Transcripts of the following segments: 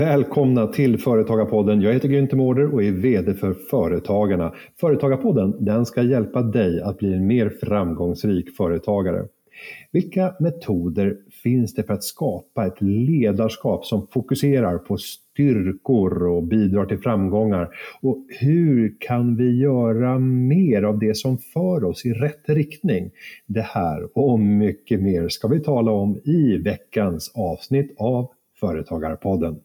Välkomna till Företagarpodden. Jag heter Günther Mårder och är VD för Företagarna. Företagarpodden den ska hjälpa dig att bli en mer framgångsrik företagare. Vilka metoder finns det för att skapa ett ledarskap som fokuserar på styrkor och bidrar till framgångar? Och hur kan vi göra mer av det som för oss i rätt riktning? Det här och mycket mer ska vi tala om i veckans avsnitt av Företagarpodden.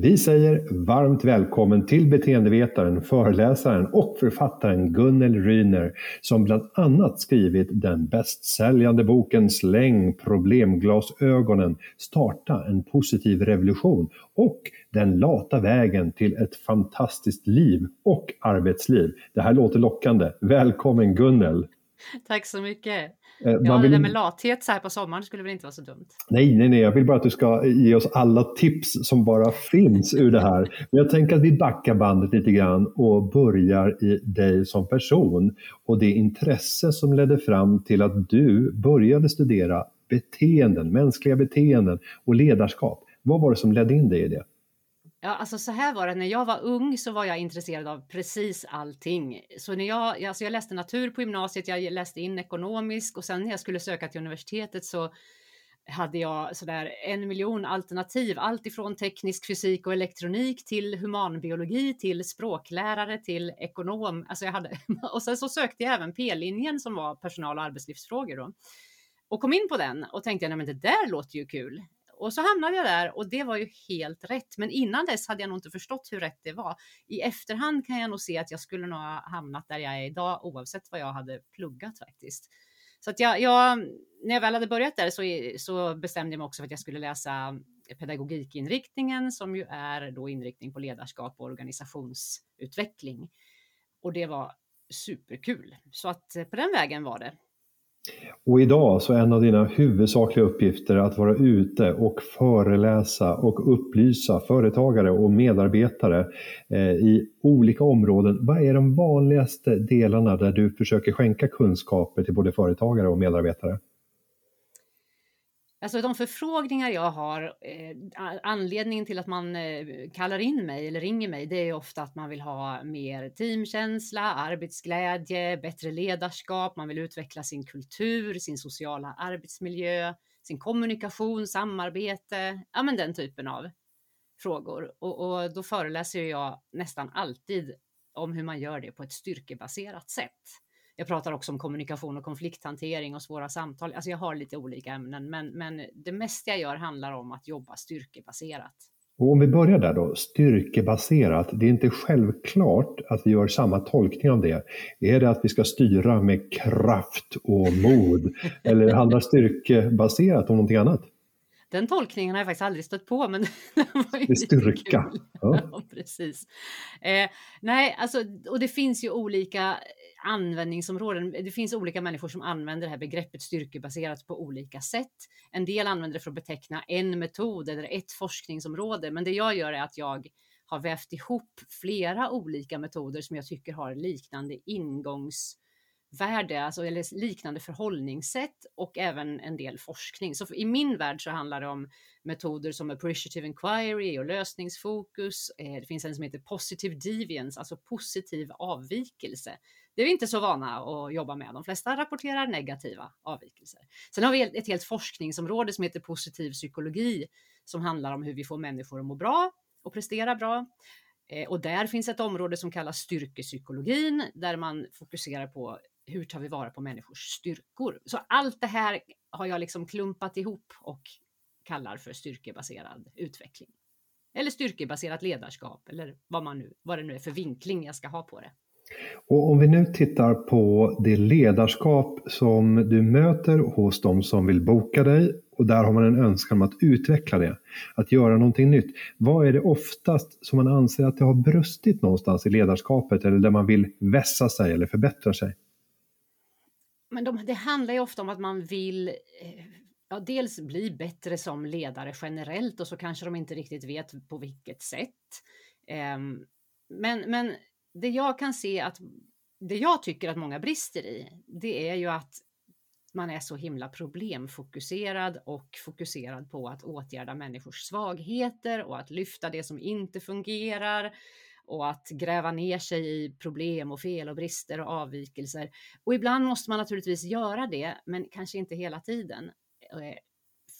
Vi säger varmt välkommen till beteendevetaren, föreläsaren och författaren Gunnel Ryner som bland annat skrivit den bästsäljande boken Släng problemglasögonen, starta en positiv revolution och Den lata vägen till ett fantastiskt liv och arbetsliv. Det här låter lockande. Välkommen Gunnel! Tack så mycket! Eh, ja, vill... det där med lathet så här på sommaren skulle väl inte vara så dumt? Nej, nej, nej, jag vill bara att du ska ge oss alla tips som bara finns ur det här. Men jag tänker att vi backar bandet lite grann och börjar i dig som person och det intresse som ledde fram till att du började studera beteenden, mänskliga beteenden och ledarskap. Vad var det som ledde in dig i det? Ja, alltså så här var det. När jag var ung så var jag intresserad av precis allting. Så när jag, alltså jag läste natur på gymnasiet, jag läste in ekonomisk och sen när jag skulle söka till universitetet så hade jag sådär en miljon alternativ, allt ifrån teknisk fysik och elektronik till humanbiologi, till språklärare, till ekonom. Alltså jag hade, och sen så sökte jag även P-linjen som var personal och arbetslivsfrågor då. Och kom in på den och tänkte, nej men det där låter ju kul. Och så hamnade jag där och det var ju helt rätt. Men innan dess hade jag nog inte förstått hur rätt det var. I efterhand kan jag nog se att jag skulle nog ha hamnat där jag är idag oavsett vad jag hade pluggat faktiskt. Så att jag, jag när jag väl hade börjat där så, så bestämde jag mig också för att jag skulle läsa pedagogikinriktningen som ju är då inriktning på ledarskap och organisationsutveckling. Och det var superkul. Så att eh, på den vägen var det. Och idag så är en av dina huvudsakliga uppgifter att vara ute och föreläsa och upplysa företagare och medarbetare eh, i olika områden. Vad är de vanligaste delarna där du försöker skänka kunskaper till både företagare och medarbetare? Alltså de förfrågningar jag har, eh, anledningen till att man eh, kallar in mig eller ringer mig, det är ofta att man vill ha mer teamkänsla, arbetsglädje, bättre ledarskap, man vill utveckla sin kultur, sin sociala arbetsmiljö, sin kommunikation, samarbete, ja men den typen av frågor. Och, och då föreläser jag nästan alltid om hur man gör det på ett styrkebaserat sätt. Jag pratar också om kommunikation och konflikthantering och svåra samtal. Alltså jag har lite olika ämnen, men, men det mesta jag gör handlar om att jobba styrkebaserat. Och om vi börjar där då, styrkebaserat. Det är inte självklart att vi gör samma tolkning av det. Är det att vi ska styra med kraft och mod? eller handlar styrkebaserat om någonting annat? Den tolkningen har jag faktiskt aldrig stött på, men den var ju Det styrka. Ja. ja. precis. Eh, nej, alltså, och det finns ju olika användningsområden. Det finns olika människor som använder det här begreppet styrkebaserat på olika sätt. En del använder det för att beteckna en metod eller ett forskningsområde, men det jag gör är att jag har vävt ihop flera olika metoder som jag tycker har liknande ingångs värde, alltså eller liknande förhållningssätt och även en del forskning. Så i min värld så handlar det om metoder som appreciative inquiry och lösningsfokus. Eh, det finns en som heter positive deviance, alltså positiv avvikelse. Det är vi inte så vana att jobba med. De flesta rapporterar negativa avvikelser. Sen har vi ett helt forskningsområde som heter positiv psykologi som handlar om hur vi får människor att må bra och prestera bra. Eh, och där finns ett område som kallas styrkepsykologin där man fokuserar på hur tar vi vara på människors styrkor? Så allt det här har jag liksom klumpat ihop och kallar för styrkebaserad utveckling. Eller styrkebaserat ledarskap eller vad, man nu, vad det nu är för vinkling jag ska ha på det. Och om vi nu tittar på det ledarskap som du möter hos de som vill boka dig och där har man en önskan om att utveckla det, att göra någonting nytt. Vad är det oftast som man anser att det har brustit någonstans i ledarskapet eller där man vill vässa sig eller förbättra sig? Men de, det handlar ju ofta om att man vill eh, ja, dels bli bättre som ledare generellt och så kanske de inte riktigt vet på vilket sätt. Um, men, men det jag kan se att det jag tycker att många brister i, det är ju att man är så himla problemfokuserad och fokuserad på att åtgärda människors svagheter och att lyfta det som inte fungerar och att gräva ner sig i problem och fel och brister och avvikelser. Och ibland måste man naturligtvis göra det, men kanske inte hela tiden. Eh,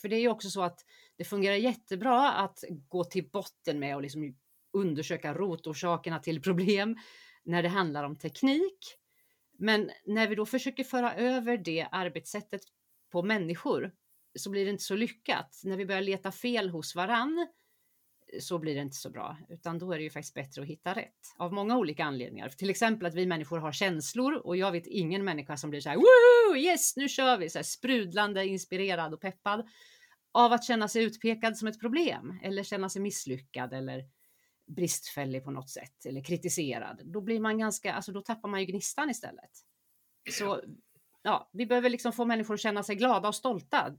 för det är ju också så att det fungerar jättebra att gå till botten med och liksom undersöka rotorsakerna till problem när det handlar om teknik. Men när vi då försöker föra över det arbetssättet på människor så blir det inte så lyckat. När vi börjar leta fel hos varann så blir det inte så bra, utan då är det ju faktiskt bättre att hitta rätt av många olika anledningar. Till exempel att vi människor har känslor och jag vet ingen människa som blir så här Woo! yes, nu kör vi, så här sprudlande, inspirerad och peppad av att känna sig utpekad som ett problem eller känna sig misslyckad eller bristfällig på något sätt eller kritiserad. Då blir man ganska, alltså då tappar man ju gnistan istället. Så ja, vi behöver liksom få människor att känna sig glada och stolta.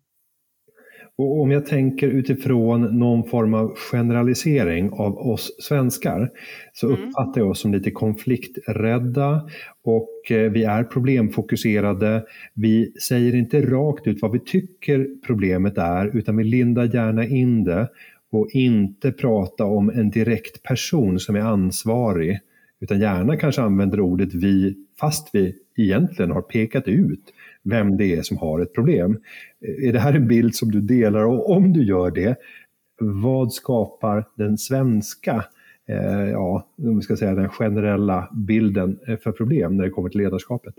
Och om jag tänker utifrån någon form av generalisering av oss svenskar så mm. uppfattar jag oss som lite konflikträdda och eh, vi är problemfokuserade. Vi säger inte rakt ut vad vi tycker problemet är utan vi lindar gärna in det och inte prata om en direkt person som är ansvarig utan gärna kanske använder ordet vi fast vi egentligen har pekat ut vem det är som har ett problem. Är det här en bild som du delar och om du gör det, vad skapar den svenska, eh, ja, om vi ska säga den generella bilden för problem när det kommer till ledarskapet?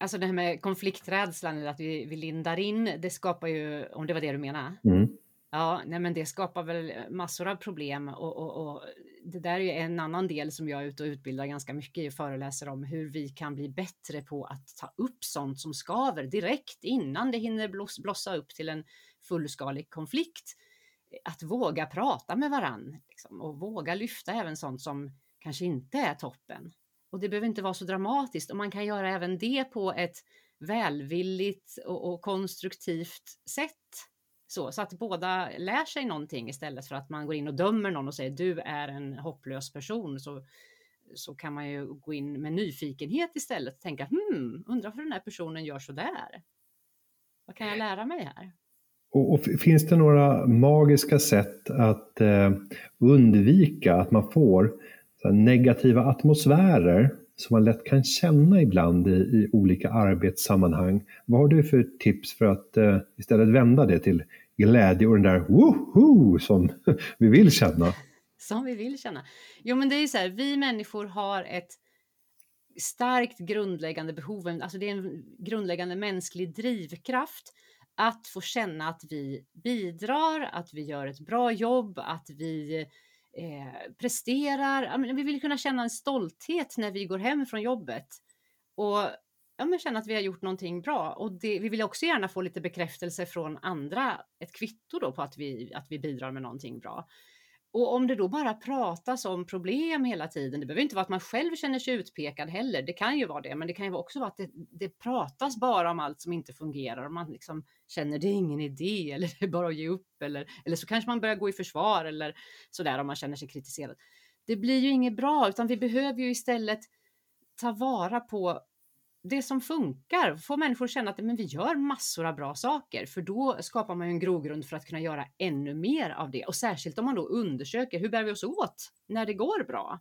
Alltså det här med konflikträdslan, eller att vi, vi lindar in, det skapar ju, om det var det du menade, mm. Ja, nej men det skapar väl massor av problem och, och, och, det där är ju en annan del som jag är ute och utbildar ganska mycket i och föreläser om hur vi kan bli bättre på att ta upp sånt som skaver direkt innan det hinner bloss, blossa upp till en fullskalig konflikt. Att våga prata med varann liksom, och våga lyfta även sånt som kanske inte är toppen. Och det behöver inte vara så dramatiskt och man kan göra även det på ett välvilligt och, och konstruktivt sätt så, så att båda lär sig någonting istället för att man går in och dömer någon och säger du är en hopplös person. Så, så kan man ju gå in med nyfikenhet istället och tänka hmm, undrar varför den här personen gör så där. Vad kan jag lära mig här? Och, och finns det några magiska sätt att eh, undvika att man får negativa atmosfärer som man lätt kan känna ibland i, i, olika arbetssammanhang. Vad har du för tips för att eh, istället vända det till glädje och den där woho som vi vill känna? Som vi vill känna. Jo, men det är ju så här, vi människor har ett starkt grundläggande behov, alltså det är en grundläggande mänsklig drivkraft att få känna att vi bidrar, att vi gör ett bra jobb, att vi eh, presterar. Vi vill kunna känna en stolthet när vi går hem från jobbet och ja, men känna att vi har gjort någonting bra. Och det, vi vill också gärna få lite bekräftelse från andra, ett kvitto då på att vi, att vi bidrar med någonting bra. Och om det då bara pratas om problem hela tiden, det behöver inte vara att man själv känner sig utpekad heller, det kan ju vara det, men det kan ju också vara att det, det pratas bara om allt som inte fungerar och man liksom känner det är ingen idé eller det är bara att ge upp eller, eller så kanske man börjar gå i försvar eller sådär om man känner sig kritiserad. Det blir ju inget bra, utan vi behöver ju istället ta vara på det som funkar, få människor att känna att men vi gör massor av bra saker, för då skapar man en grogrund för att kunna göra ännu mer av det. Och särskilt om man då undersöker hur bär vi oss åt när det går bra?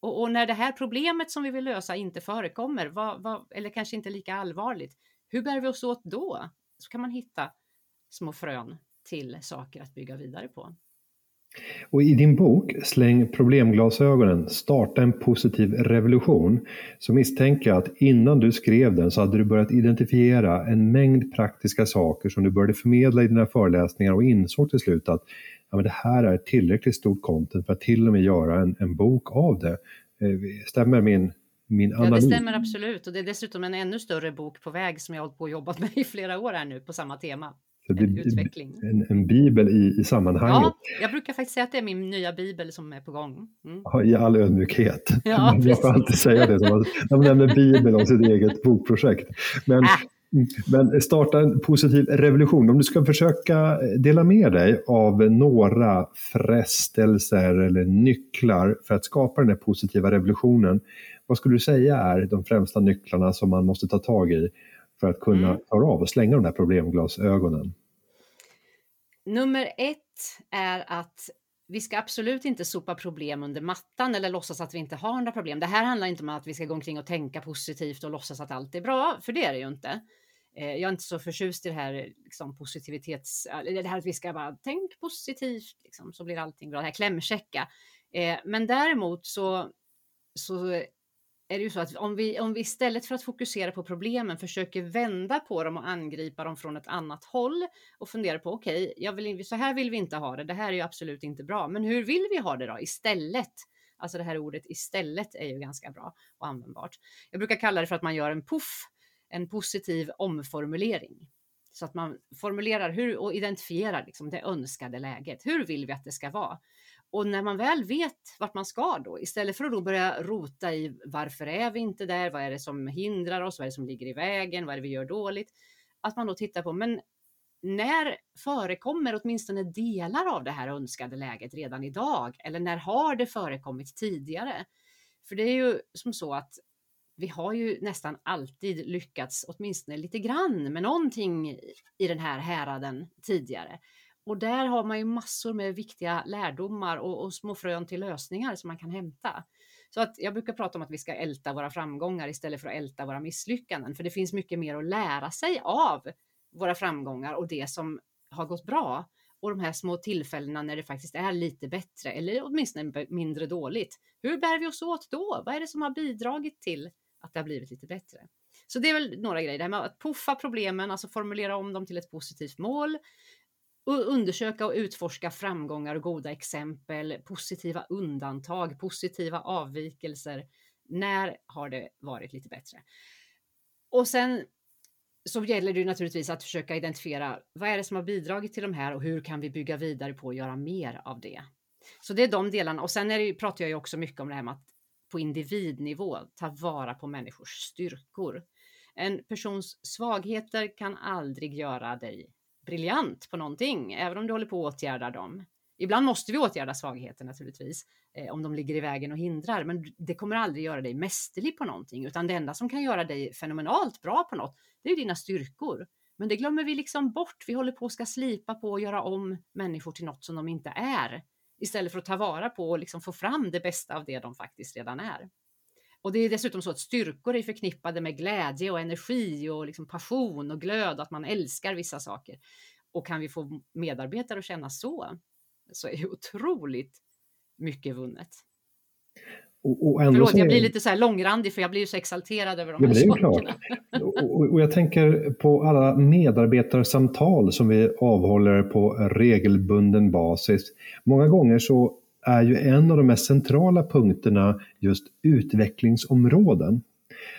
Och, och när det här problemet som vi vill lösa inte förekommer, vad, vad, eller kanske inte lika allvarligt, hur bär vi oss åt då? Så kan man hitta små frön till saker att bygga vidare på. Och i din bok Släng problemglasögonen, starta en positiv revolution så misstänker jag att innan du skrev den så hade du börjat identifiera en mängd praktiska saker som du började förmedla i dina föreläsningar och insåg till slut att ja, men det här är tillräckligt stort content för att till och med göra en, en bok av det. Eh, stämmer min min analys. Ja, det stämmer absolut. Och det är dessutom en ännu större bok på väg som jag har hållit på och jobbat med i flera år här nu på samma tema. Det blir utveckling. En, en bibel i, i sammanhanget. Ja, jag brukar faktiskt säga att det är min nya bibel som är på gång. Mm. I all ödmjukhet. Ja, Man får alltid säga det att man nämner bibeln om sitt eget bokprojekt. Men, äh. Men starta en positiv revolution. Om du ska försöka dela med dig av några frestelser eller nycklar för att skapa den här positiva revolutionen. Vad skulle du säga är de främsta nycklarna som man måste ta tag i för att kunna mm. klara av och slänga de här problemglasögonen? Nummer ett är att vi ska absolut inte sopa problem under mattan eller låtsas att vi inte har några problem. Det här handlar inte om att vi ska gå omkring och tänka positivt och låtsas att allt är bra, för det är det ju inte. Eh, jag är inte så förtjust i det här liksom, positivitets... Det här att vi ska bara tänk positivt, liksom, så blir allting bra. Det här klämkäcka. Eh, men däremot så, så är det ju så att om vi, om vi istället för att fokusera på problemen försöker vända på dem och angripa dem från ett annat håll och fundera på okej, okay, så här vill vi inte ha det. Det här är ju absolut inte bra, men hur vill vi ha det då istället? Alltså det här ordet istället är ju ganska bra och användbart. Jag brukar kalla det för att man gör en puff, en positiv omformulering. Så att man formulerar hur och identifierar liksom det önskade läget. Hur vill vi att det ska vara? Och när man väl vet vart man ska då, istället för att då börja rota i varför är vi inte där? Vad är det som hindrar oss? Vad är det som ligger i vägen? Vad är det vi gör dåligt? Att man då tittar på, men när förekommer åtminstone delar av det här önskade läget redan idag? Eller när har det förekommit tidigare? För det är ju som så att vi har ju nästan alltid lyckats åtminstone lite grann med någonting i den här häraden tidigare. Och där har man ju massor med viktiga lärdomar och, och små frön till lösningar som man kan hämta. Så att jag brukar prata om att vi ska älta våra framgångar istället för att älta våra misslyckanden, för det finns mycket mer att lära sig av våra framgångar och det som har gått bra och de här små tillfällena när det faktiskt är lite bättre eller åtminstone mindre dåligt. Hur bär vi oss åt då? Vad är det som har bidragit till att det har blivit lite bättre? Så det är väl några grejer, det här med att puffa problemen, alltså formulera om dem till ett positivt mål, undersöka och utforska framgångar och goda exempel, positiva undantag, positiva avvikelser. När har det varit lite bättre? Och sen så gäller det naturligtvis att försöka identifiera vad är det som har bidragit till de här och hur kan vi bygga vidare på och göra mer av det? Så det är de delarna. Och sen är det, pratar jag ju också mycket om det här med att på individnivå ta vara på människors styrkor. En persons svagheter kan aldrig göra dig briljant på någonting, även om du håller på att åtgärda dem. Ibland måste vi åtgärda svagheter naturligtvis, eh, om de ligger i vägen och hindrar, men det kommer aldrig göra dig mästerlig på någonting, utan det enda som kan göra dig fenomenalt bra på något, det är dina styrkor. Men det glömmer vi liksom bort. Vi håller på att ska slipa på och göra om människor till något som de inte är, istället för att ta vara på och liksom få fram det bästa av det de faktiskt redan är. Och det är dessutom så att styrkor är förknippade med glädje och energi och liksom passion och glöd, att man älskar vissa saker. Och kan vi få medarbetare att känna så, så är det otroligt mycket vunnet. Och, och Förlåt, jag blir lite så här långrandig för jag blir så exalterad över de ja, här det sakerna. och, och, jag tänker på alla medarbetarsamtal som vi avhåller på regelbunden basis. Många gånger så är ju en av de mest centrala punkterna just utvecklingsområden.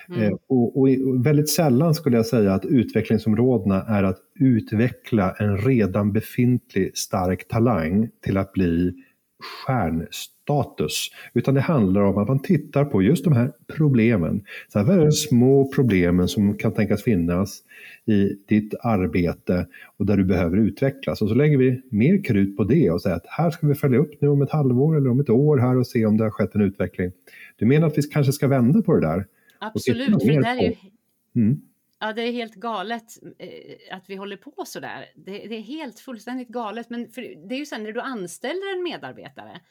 Mm. Eh, och, och, väldigt sällan skulle jag säga att utvecklingsområdena är att utveckla en redan befintlig stark talang till att bli stjärnstatus. Utan det handlar om att man tittar på just de här problemen. Så här, vad är de små problemen som kan tänkas finnas i ditt arbete och där du behöver utvecklas? Och så lägger vi mer krut på det och säger att här ska vi följa upp nu om ett halvår eller om ett år här och se om det har skett en utveckling. Du menar att vi kanske ska vända på det där? Absolut, för det där är ju... Mm. Ja, det är helt galet eh, att vi håller på så där. Det, det, är helt fullständigt galet. Men det är ju sen när du anställer en medarbetare.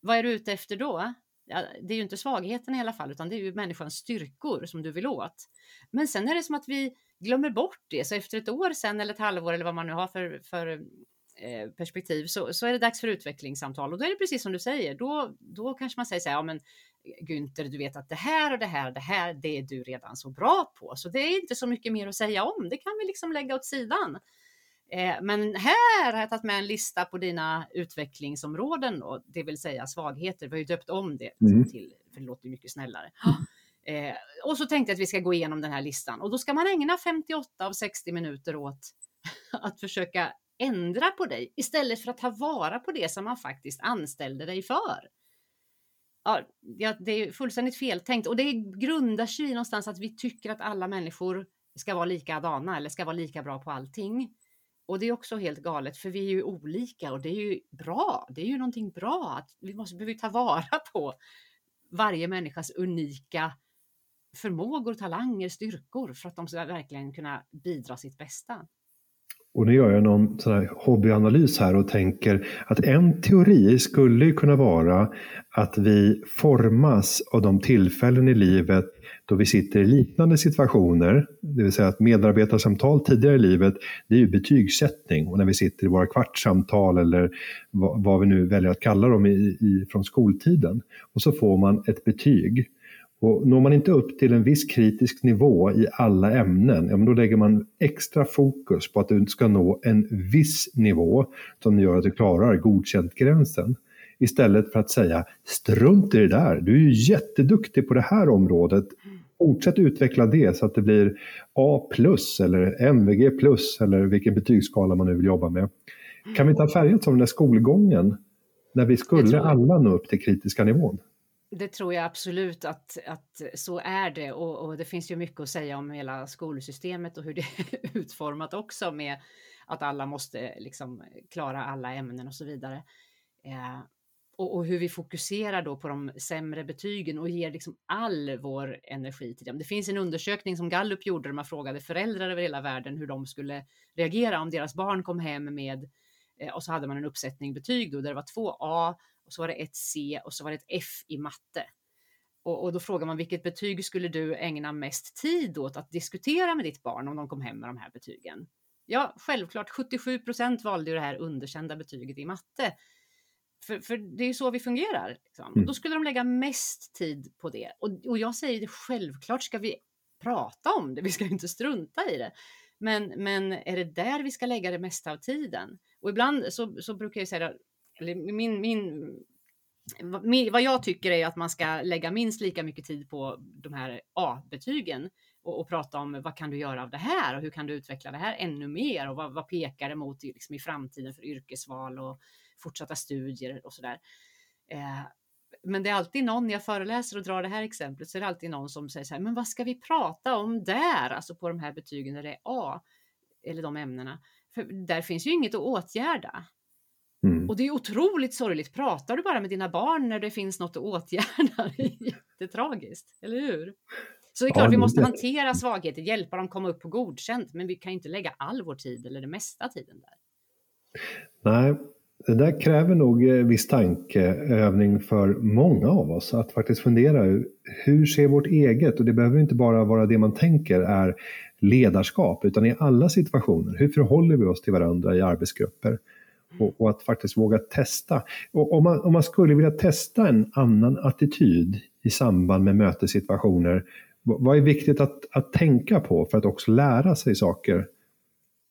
Vad är du ute efter då? Ja, det är ju inte svagheten i alla fall, utan det är ju människans styrkor som du vill åt. Men sen är det som att vi glömmer bort det. Så efter ett år sen eller ett halvår eller vad man nu har för, för eh, perspektiv så, så är det dags för utvecklingssamtal och då är det precis som du säger. Då, då kanske man säger så här, ja men Günther, du vet att det här och det här och det här, det är du redan så bra på, så det är inte så mycket mer att säga om. Det kan vi liksom lägga åt sidan. Eh, men här har jag tagit med en lista på dina utvecklingsområden, då, det vill säga svagheter. Vi har ju döpt om det mm. till, för det låter mycket snällare. Eh, och så tänkte jag att vi ska gå igenom den här listan och då ska man ägna 58 av 60 minuter åt att försöka ändra på dig istället för att ta vara på det som man faktiskt anställde dig för ja, det är fullständigt feltänkt och det grundar sig i någonstans att vi tycker att alla människor ska vara likadana eller ska vara lika bra på allting. Och det är också helt galet för vi är ju olika och det är ju bra. Det är ju någonting bra att vi måste behöver ta vara på varje människas unika förmågor, talanger, styrkor för att de ska verkligen kunna bidra sitt bästa. Och nu gör jag någon sån här hobbyanalys här och tänker att en teori skulle kunna vara att vi formas av de tillfällen i livet då vi sitter i liknande situationer, det vill säga att medarbetarsamtal tidigare i livet, det är ju betygssättning. Och när vi sitter i våra kvartssamtal eller vad, vad vi nu väljer att kalla dem i, i, från skoltiden. Och så får man ett betyg. Och når man inte upp till en viss kritisk nivå i alla ämnen, ja, då lägger man extra fokus på att du ska nå en viss nivå som gör att du klarar godkänt-gränsen. Istället för att säga strunt i det där, du är ju jätteduktig på det här området. Fortsätt utveckla det så att det blir A plus eller MVG plus eller vilken betygsskala man nu vill jobba med. Kan vi inte ha färgats av den där skolgången när vi skulle alla nå upp till kritiska nivån? Det tror jag absolut att, att så är det och, och, det finns ju mycket att säga om hela skolsystemet och hur det är utformat också med att alla måste liksom klara alla ämnen och så vidare. Eh, och, och, hur vi fokuserar då på de sämre betygen och ger liksom all vår energi till dem. Det finns en undersökning som Gallup gjorde där man frågade föräldrar över hela världen hur de skulle reagera om deras barn kom hem med eh, och så hade man en uppsättning betyg då där det var två A och så var det ett C och så var det ett F i matte. Och, och, då frågar man vilket betyg skulle du ägna mest tid åt att diskutera med ditt barn om de kom hem med de här betygen? Ja, självklart 77 procent valde ju det här underkända betyget i matte. För, för det är ju så vi fungerar. Liksom. Mm. Då skulle de lägga mest tid på det. Och, och jag säger det, självklart ska vi prata om det, vi ska inte strunta i det. Men, men är det där vi ska lägga det mesta av tiden? Och ibland så, så brukar jag säga, eller min, min, vad jag tycker är att man ska lägga minst lika mycket tid på de här A-betygen och, och, prata om vad kan du göra av det här och hur kan du utveckla det här ännu mer och vad, vad pekar det mot liksom, i framtiden för yrkesval och fortsatta studier och sådär. Eh, men det är alltid någon, när jag föreläser och drar det här exemplet, så är det alltid någon som säger så här, men vad ska vi prata om där, alltså på de här betygen där det är A, eller de ämnena? För där finns ju inget att åtgärda. Mm. Och det är otroligt sorgligt. Pratar du bara med dina barn när det finns något att åtgärda? Det är jättetragiskt, eller hur? Så det är klart, ja, vi måste hantera svagheter, hjälpa dem komma upp på godkänt, men vi kan inte lägga all vår tid eller det mesta tiden där. Nej, det där kräver nog eh, viss tankeövning för många av oss att faktiskt fundera hur ser vårt eget, och det behöver inte bara vara det man tänker är ledarskap, utan i alla situationer. Hur förhåller vi oss till varandra i arbetsgrupper? Och, och att faktiskt våga testa. Och om, man, om man skulle vilja testa en annan attityd i samband med mötessituationer, vad är viktigt att, att tänka på för att också lära sig saker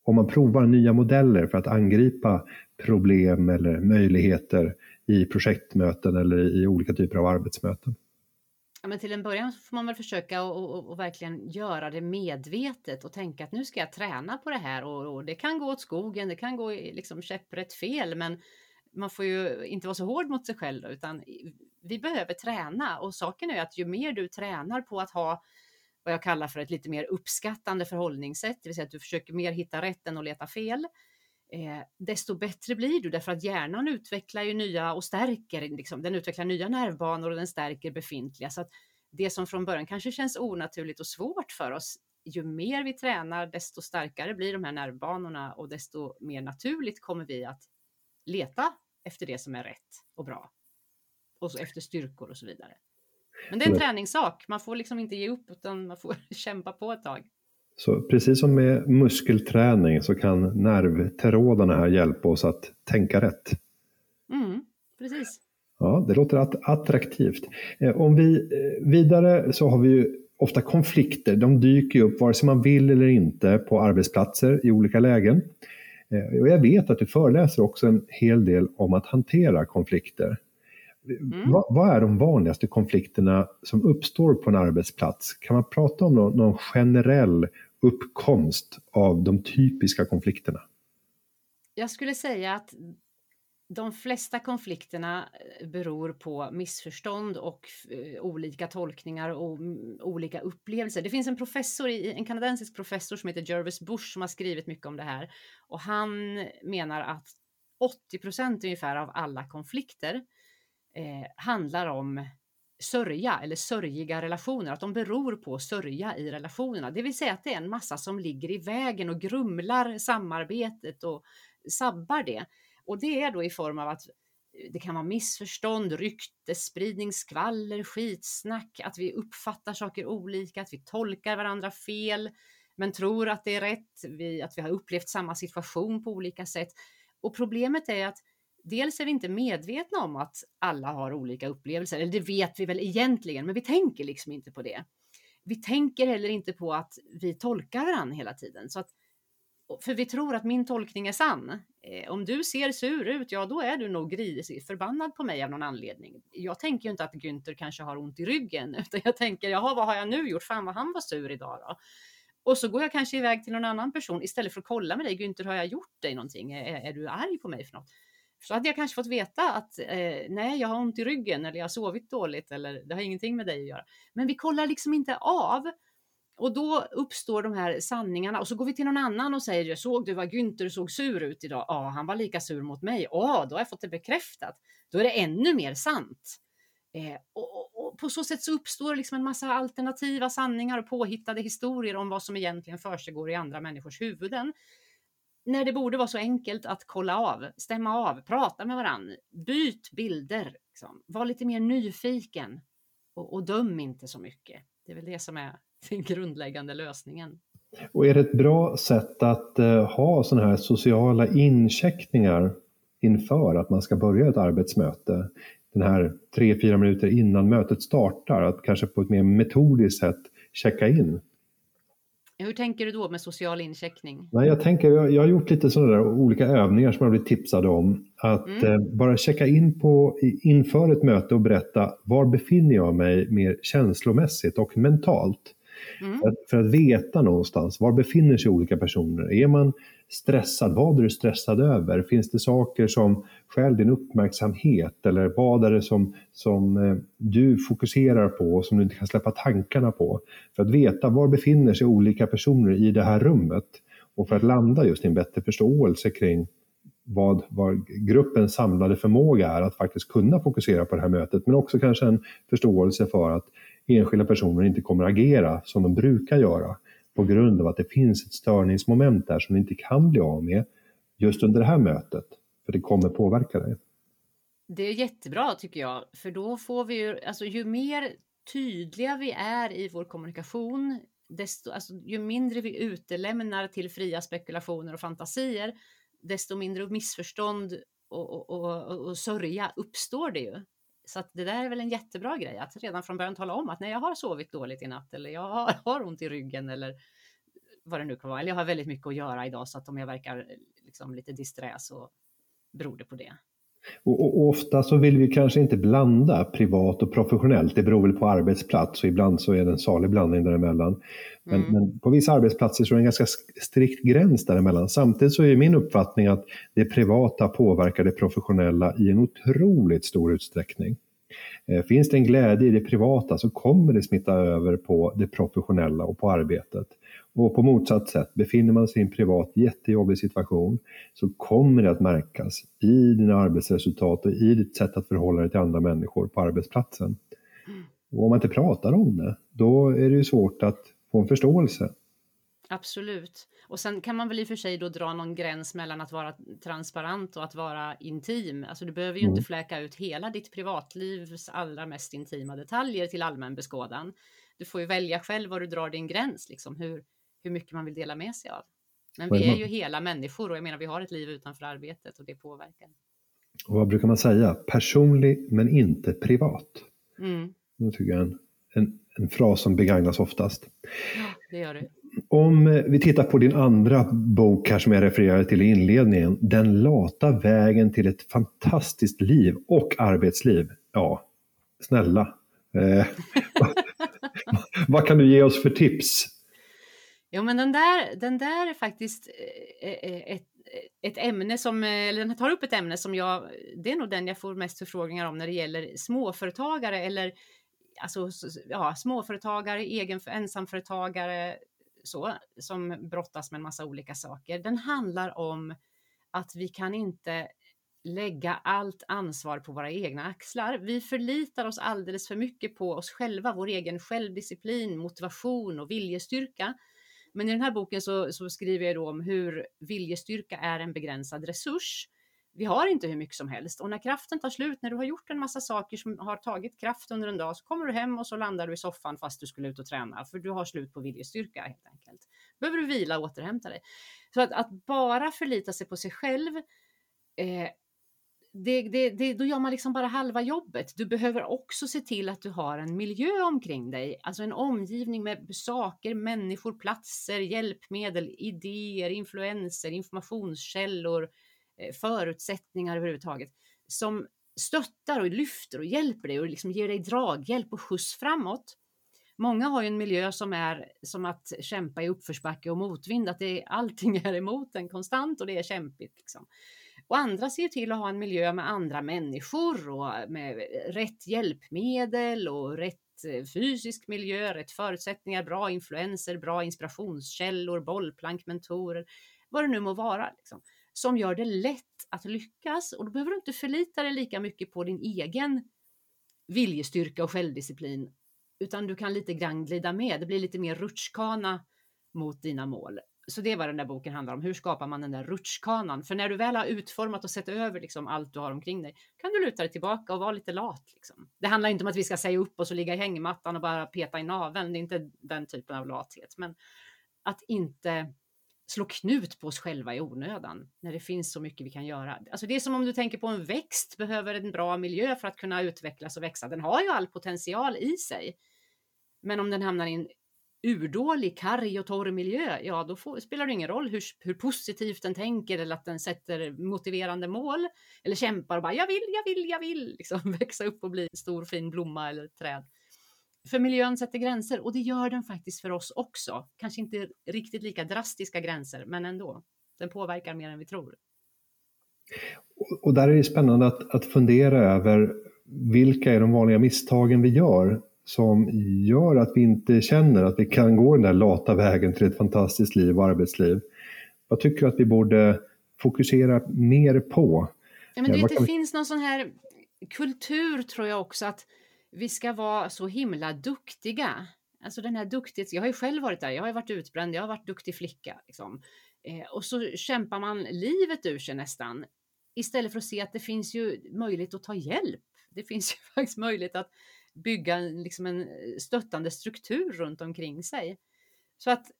om man provar nya modeller för att angripa problem eller möjligheter i projektmöten eller i olika typer av arbetsmöten? Ja, men till en början får man väl försöka och, och, och, verkligen göra det medvetet och tänka att nu ska jag träna på det här och, och det kan gå åt skogen, det kan gå liksom käpprätt fel, men man får ju inte vara så hård mot sig själv utan vi behöver träna. Och saken är att ju mer du tränar på att ha vad jag kallar för ett lite mer uppskattande förhållningssätt, det vill säga att du försöker mer hitta rätt än att leta fel, eh, desto bättre blir du därför att hjärnan utvecklar ju nya och stärker, liksom, den utvecklar nya nervbanor och den stärker befintliga. Så att det som från början kanske känns onaturligt och svårt för oss, ju mer vi tränar, desto starkare blir de här nervbanorna och desto mer naturligt kommer vi att leta efter det som är rätt och bra. Och efter styrkor och så vidare. Men det är en träningssak. Man får liksom inte ge upp utan man får kämpa på ett tag. Så precis som med muskelträning så kan nervtrådarna här hjälpa oss att tänka rätt. Mm, precis. Ja, det låter attraktivt. Eh, om vi eh, vidare så har vi ju ofta konflikter. De dyker upp vare sig man vill eller inte på arbetsplatser i olika lägen. Eh, och jag vet att du föreläser också en hel del om att hantera konflikter. Mm. Vad, vad, är de vanligaste konflikterna som uppstår på en arbetsplats? Kan man prata om någon, någon generell uppkomst av de typiska konflikterna? Jag skulle säga att de flesta konflikterna eh, beror på missförstånd och eh, olika tolkningar och mm, olika upplevelser. Det finns en professor, en kanadensisk professor som heter Jervis Bush som har skrivit mycket om det här och han menar att 80 ungefär av alla konflikter eh, handlar om sörja eller sörjiga relationer, att de beror på sörja i relationerna. Det vill säga att det är en massa som ligger i vägen och grumlar samarbetet och sabbar det. Och det är då i form av att eh, det kan vara missförstånd, ryktesspridning, skvaller, skitsnack, att vi uppfattar saker olika, att vi tolkar varandra fel, men tror att det är rätt, vi, att vi har upplevt samma situation på olika sätt. Och problemet är att dels är vi inte medvetna om att alla har olika upplevelser, eller det vet vi väl egentligen, men vi tänker liksom inte på det. Vi tänker heller inte på att vi tolkar varandra hela tiden. Så att, för vi tror att min tolkning är sann. Eh, om du ser sur ut, ja då är du nog grisig, förbannad på mig av någon anledning. Jag tänker ju inte att Günther kanske har ont i ryggen, utan jag tänker, jaha vad har jag nu gjort? Fan vad han var sur idag då. Och så går jag kanske iväg till någon annan person istället för att kolla med dig, Günther har jag gjort dig någonting? Är, är du arg på mig för något? Så hade jag kanske fått veta att eh, nej, jag har ont i ryggen eller jag har sovit dåligt eller det har ingenting med dig att göra. Men vi kollar liksom inte av. Och då uppstår de här sanningarna och så går vi till någon annan och säger, jag såg du vad Günther såg sur ut idag? Ja, han var lika sur mot mig. Ja, då har jag fått det bekräftat. Då är det ännu mer sant. Eh, och, och, och, på så sätt så uppstår liksom en massa alternativa sanningar och påhittade historier om vad som egentligen försiggår i andra människors huvuden när det borde vara så enkelt att kolla av, stämma av, prata med varandra, byt bilder, liksom. var lite mer nyfiken och, och döm inte så mycket. Det är väl det som är den grundläggande lösningen. Och är det ett bra sätt att eh, ha sådana här sociala incheckningar inför att man ska börja ett arbetsmöte? Den här tre, fyra minuter innan mötet startar, att kanske på ett mer metodiskt sätt checka in hur tänker du då med social incheckning? Nej, jag, tänker, jag, har gjort lite sådana där olika övningar som jag blivit tipsade om. Att mm. eh, bara checka in på, inför ett möte och berätta var befinner jag mig mer känslomässigt och mentalt. Mm. För, att, för, att, veta någonstans, var befinner sig olika personer? Är man stressad? Vad är du stressad över? Finns det saker som stjäl din uppmärksamhet? Eller vad är det som, som eh, du fokuserar på och som du inte kan släppa tankarna på? För att veta var befinner sig olika personer i det här rummet och för att landa just i en bättre förståelse kring vad, vad gruppens samlade förmåga är att faktiskt kunna fokusera på det här mötet, men också kanske en förståelse för att enskilda personer inte kommer agera som de brukar göra på grund av att det finns ett störningsmoment där som vi inte kan bli av med just under det här mötet, för det kommer påverka dig. Det är jättebra tycker jag, för då får vi ju, alltså ju mer tydliga vi är i vår kommunikation, desto, alltså, ju mindre vi utelämnar till fria spekulationer och fantasier, desto mindre missförstånd och, och, och, och sörja uppstår det ju. Så att det där är väl en jättebra grej, att redan från början tala om att när jag har sovit dåligt i natt eller jag har, har ont i ryggen eller vad det nu kan vara. Eller jag har väldigt mycket att göra idag så att om jag verkar liksom lite disträ så beror det på det. Och, och, ofta så vill vi kanske inte blanda privat och professionellt. Det beror väl på arbetsplats och ibland så är det en salig blandning däremellan. Men, mm. men på vissa arbetsplatser så är det en ganska strikt gräns däremellan. Samtidigt så är min uppfattning att det privata påverkar det professionella i en otroligt stor utsträckning. Eh, finns det en glädje i det privata så kommer det smitta över på det professionella och på arbetet. Och på motsatt sätt, befinner man sig i en privat jättejobbig situation så kommer det att märkas i dina arbetsresultat och i ditt sätt att förhålla dig till andra människor på arbetsplatsen. Och om man inte pratar om det, då är det ju svårt att få en förståelse. Absolut. Och sen kan man väl i och för sig då dra någon gräns mellan att vara transparent och att vara intim. Alltså du behöver ju mm. inte fläka ut hela ditt privatlivs allra mest intima detaljer till allmän beskådan. Du får ju välja själv var du drar din gräns, liksom hur, hur mycket man vill dela med sig av. Men vi är ju hela människor och jag menar vi har ett liv utanför arbetet och det påverkar. Och vad brukar man säga? Personlig men inte privat. Mm. Det tycker jag är en, en, en fras som begagnas oftast. Ja, det gör det. Om eh, vi tittar på din andra bok här som jag refererade till i inledningen. Den lata vägen till ett fantastiskt liv och arbetsliv. Ja, snälla. Eh, vad kan du ge oss för tips? Jo, men den där, den där är faktiskt eh, eh, ett, ett ämne som, eller den tar upp ett ämne som jag, det är nog den jag får mest förfrågningar om när det gäller småföretagare eller alltså, ja, småföretagare, egen, ensamföretagare, så, som brottas med en massa olika saker. Den handlar om att vi kan inte lägga allt ansvar på våra egna axlar. Vi förlitar oss alldeles för mycket på oss själva, vår egen självdisciplin, motivation och viljestyrka. Men i den här boken så, så skriver jag då om hur viljestyrka är en begränsad resurs. Vi har inte hur mycket som helst och när kraften tar slut, när du har gjort en massa saker som har tagit kraft under en dag, så kommer du hem och så landar du i soffan fast du skulle ut och träna, för du har slut på viljestyrka helt enkelt. Behöver du vila och återhämta dig. Så att, att bara förlita sig på sig själv eh, det, det, det, då gör man liksom bara halva jobbet. Du behöver också se till att du har en miljö omkring dig, alltså en omgivning med saker, människor, platser, hjälpmedel, idéer, influenser, informationskällor, eh, Eh, förutsättningar överhuvudtaget som stöttar och lyfter och hjälper dig och liksom ger dig draghjälp och skjuts framåt. Många har ju en miljö som är som att kämpa i uppförsbacke och motvind, att det, allting är emot en konstant och det är kämpigt. Liksom. Och andra ser till att ha en miljö med andra människor och med rätt hjälpmedel och rätt eh, fysisk miljö, rätt förutsättningar, bra influenser, bra inspirationskällor, bollplank, mentorer, vad det nu må vara. Liksom, som gör det lätt att lyckas och då behöver du inte förlita dig lika mycket på din egen viljestyrka och självdisciplin, utan du kan lite grann glida med. Det blir lite mer rutschkana mot dina mål så det är vad den där boken handlar om. Hur skapar man den där rutschkanan? För när du väl har utformat och sett över liksom allt du har omkring dig kan du luta dig tillbaka och vara lite lat. Liksom. Det handlar inte om att vi ska säga upp oss och ligga i hängmattan och bara peta i naveln. Det är inte den typen av lathet, men att inte slå knut på oss själva i onödan när det finns så mycket vi kan göra. Alltså det är som om du tänker på en växt behöver en bra miljö för att kunna utvecklas och växa. Den har ju all potential i sig. Men om den hamnar i en urdålig, karg och torr miljö, ja då får, spelar det ingen roll hur, hur positivt den tänker eller att den sätter motiverande mål eller kämpar och bara jag vill, jag vill, jag vill liksom växa upp och bli en stor fin blomma eller träd. För miljön sätter gränser och det gör den faktiskt för oss också. Kanske inte riktigt lika drastiska gränser, men ändå. Den påverkar mer än vi tror. Och där är det spännande att, att fundera över vilka är de vanliga misstagen vi gör som gör att vi inte känner att vi kan gå den där lata vägen till ett fantastiskt liv och arbetsliv. Jag tycker att vi borde fokusera mer på. Ja, men det, det finns någon sån här kultur tror jag också att vi ska vara så himla duktiga. Alltså den här duktighets... Jag har ju själv varit där, jag har varit utbränd, jag har varit duktig flicka. Liksom. Eh, och så kämpar man livet ur sig nästan. Istället för att se att det finns ju möjlighet att ta hjälp. Det finns ju faktiskt möjlighet att bygga liksom en eh, stöttande struktur runt omkring sig. Så att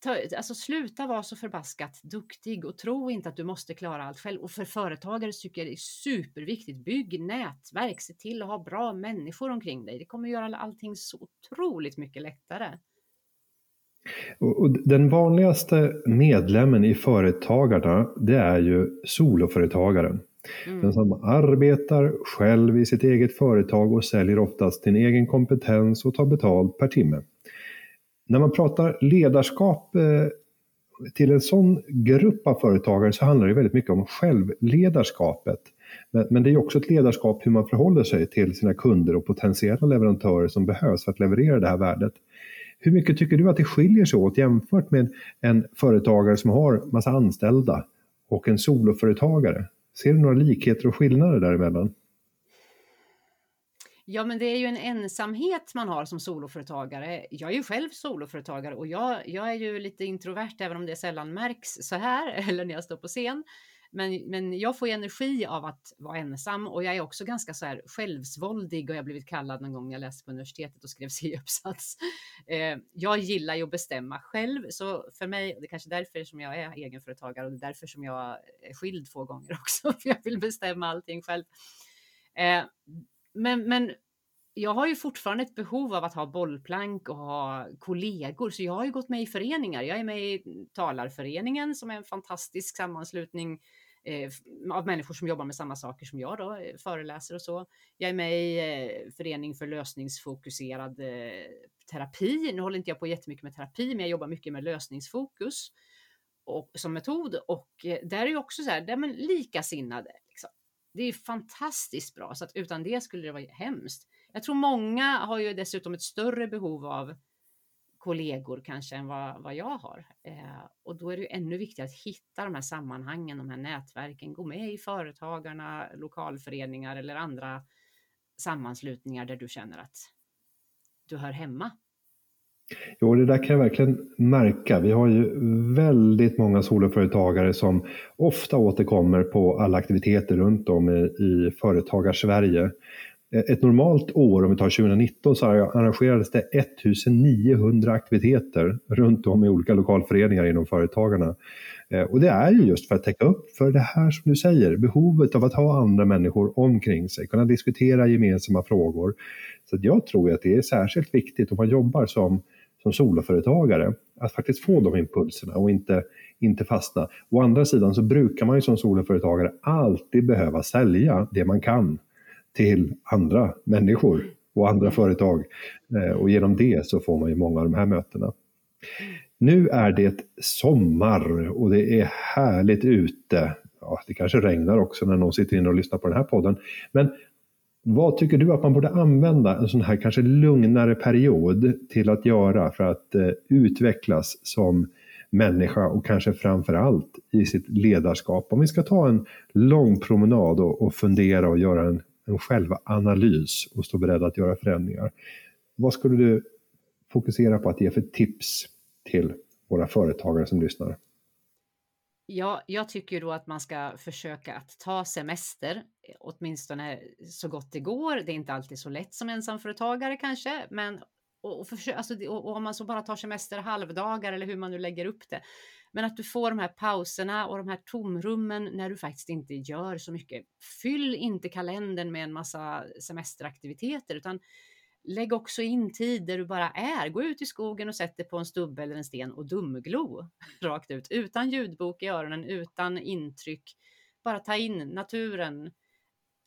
ta, alltså sluta vara så förbaskat duktig och tro inte att du måste klara allt själv. Och för företagare tycker jag det är superviktigt. Bygg nätverk, se till att ha bra människor omkring dig. Det kommer göra allting så otroligt mycket lättare. Och den vanligaste medlemmen i Företagarna, det är ju soloföretagaren. Mm. Den som arbetar själv i sitt eget företag och säljer oftast sin egen kompetens och tar betalt per timme. När man pratar ledarskap eh, till en sån grupp av företagare så handlar det väldigt mycket om självledarskapet. Men, det är också ett ledarskap hur man förhåller sig till sina kunder och potentiella leverantörer som behövs för att leverera det här värdet. Hur mycket tycker du att det skiljer sig åt jämfört med en företagare som har massa anställda och en soloföretagare? Ser du några likheter och skillnader däremellan? Ja, men det är ju en ensamhet man har som soloföretagare. Jag är ju själv soloföretagare och jag, jag är ju lite introvert, även om det sällan märks så här eller när jag står på scen. Men, men jag får energi av att vara ensam och jag är också ganska så här självsvåldig och jag blivit kallad någon gång när jag läste på universitetet och skrev C-uppsats. Eh, jag gillar ju att bestämma själv, så för mig, det är kanske därför som jag är egenföretagare och det är därför som jag är skild två gånger också, för jag vill bestämma allting själv. Eh, men, men jag har ju fortfarande ett behov av att ha bollplank och ha kollegor, så jag har ju gått med i föreningar. Jag är med i Talarföreningen som är en fantastisk sammanslutning eh, av människor som jobbar med samma saker som jag då, eh, föreläser och så. Jag är med i eh, Förening för lösningsfokuserad eh, terapi. Nu håller inte jag på jättemycket med terapi, men jag jobbar mycket med lösningsfokus. och, som metod och eh, där är ju också så här, där man likasinnade. Det är fantastiskt bra så att utan det skulle det vara hemskt. Jag tror många har ju dessutom ett större behov av kollegor kanske än vad, vad jag har. Eh, och då är det ju ännu viktigare att hitta de här sammanhangen, de här nätverken, gå med i företagarna, lokalföreningar eller andra sammanslutningar där du känner att du hör hemma. Jo, det där kan jag verkligen märka. Vi har ju väldigt många soloföretagare som ofta återkommer på alla aktiviteter runt om i, i Företagarsverige. E, ett normalt år, om vi tar 2019, så arrangerades det 1900 aktiviteter runt om i olika lokalföreningar inom Företagarna. E, och det är ju just för att täcka upp för det här som du säger, behovet av att ha andra människor omkring sig, kunna diskutera gemensamma frågor. Så jag tror att det är särskilt viktigt om man jobbar som, som soloföretagare, att faktiskt få de impulserna och inte, inte fastna. Å andra sidan så brukar man ju som soloföretagare alltid behöva sälja det man kan till andra människor och andra företag. Eh, och genom det så får man ju många av de här mötena. Nu är det sommar och det är härligt ute. Ja, det kanske regnar också när någon sitter inne och lyssnar på den här podden. Men vad tycker du att man borde använda en sån här kanske lugnare period till att göra för att eh, utvecklas som människa och kanske framför allt i sitt ledarskap? Om vi ska ta en lång promenad och, och fundera och göra en, en självanalys och stå beredd att göra förändringar. Vad skulle du fokusera på att ge för tips till våra företagare som lyssnar? Ja, jag tycker då att man ska försöka att ta semester, eh, åtminstone så gott det går. Det är inte alltid så lätt som ensamföretagare kanske, men och, och, försö- alltså, och om man så bara tar semester halvdagar eller hur man nu lägger upp det. Men att du får de här pauserna och de här tomrummen när du faktiskt inte gör så mycket. Fyll inte kalendern med en massa semesteraktiviteter, utan Lägg också in tid där du bara är. Gå ut i skogen och sätt dig på en stubbe eller en sten och dumglo rakt ut utan ljudbok i öronen, utan intryck. Bara ta in naturen.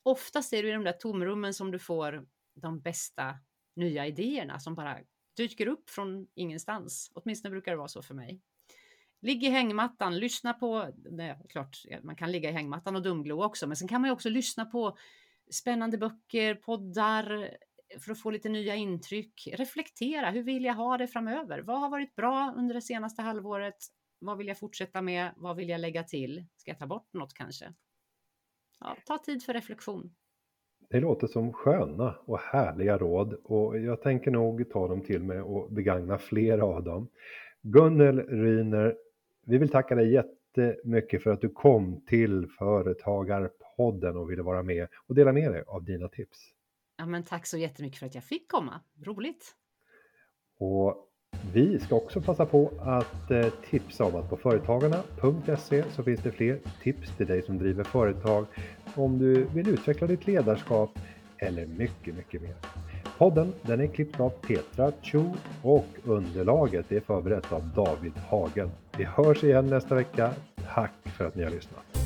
Oftast är det i de där tomrummen som du får de bästa nya idéerna som bara dyker upp från ingenstans. Åtminstone brukar det vara så för mig. Ligg i hängmattan, lyssna på, nej, klart man kan ligga i hängmattan och dumglo också, men sen kan man ju också lyssna på spännande böcker, poddar, för att få lite nya intryck. Reflektera, hur vill jag ha det framöver? Vad har varit bra under det senaste halvåret? Vad vill jag fortsätta med? Vad vill jag lägga till? Ska jag ta bort något kanske? Ja, ta tid för reflektion. Det låter som sköna och härliga råd och jag tänker nog ta dem till mig och begagna flera av dem. Gunnel Ryner, vi vill tacka dig jättemycket för att du kom till Företagarpodden och ville vara med och dela med dig av dina tips. Ja, men tack så jättemycket för att jag fick komma. Roligt! Och vi ska också passa på att eh, tipsa om att på företagarna.se så finns det fler tips till dig som driver företag om du vill utveckla ditt ledarskap eller mycket, mycket mer. Podden den är klippt av Petra Chu och underlaget är förberett av David Hagen. Vi hörs igen nästa vecka. Tack för att ni har lyssnat!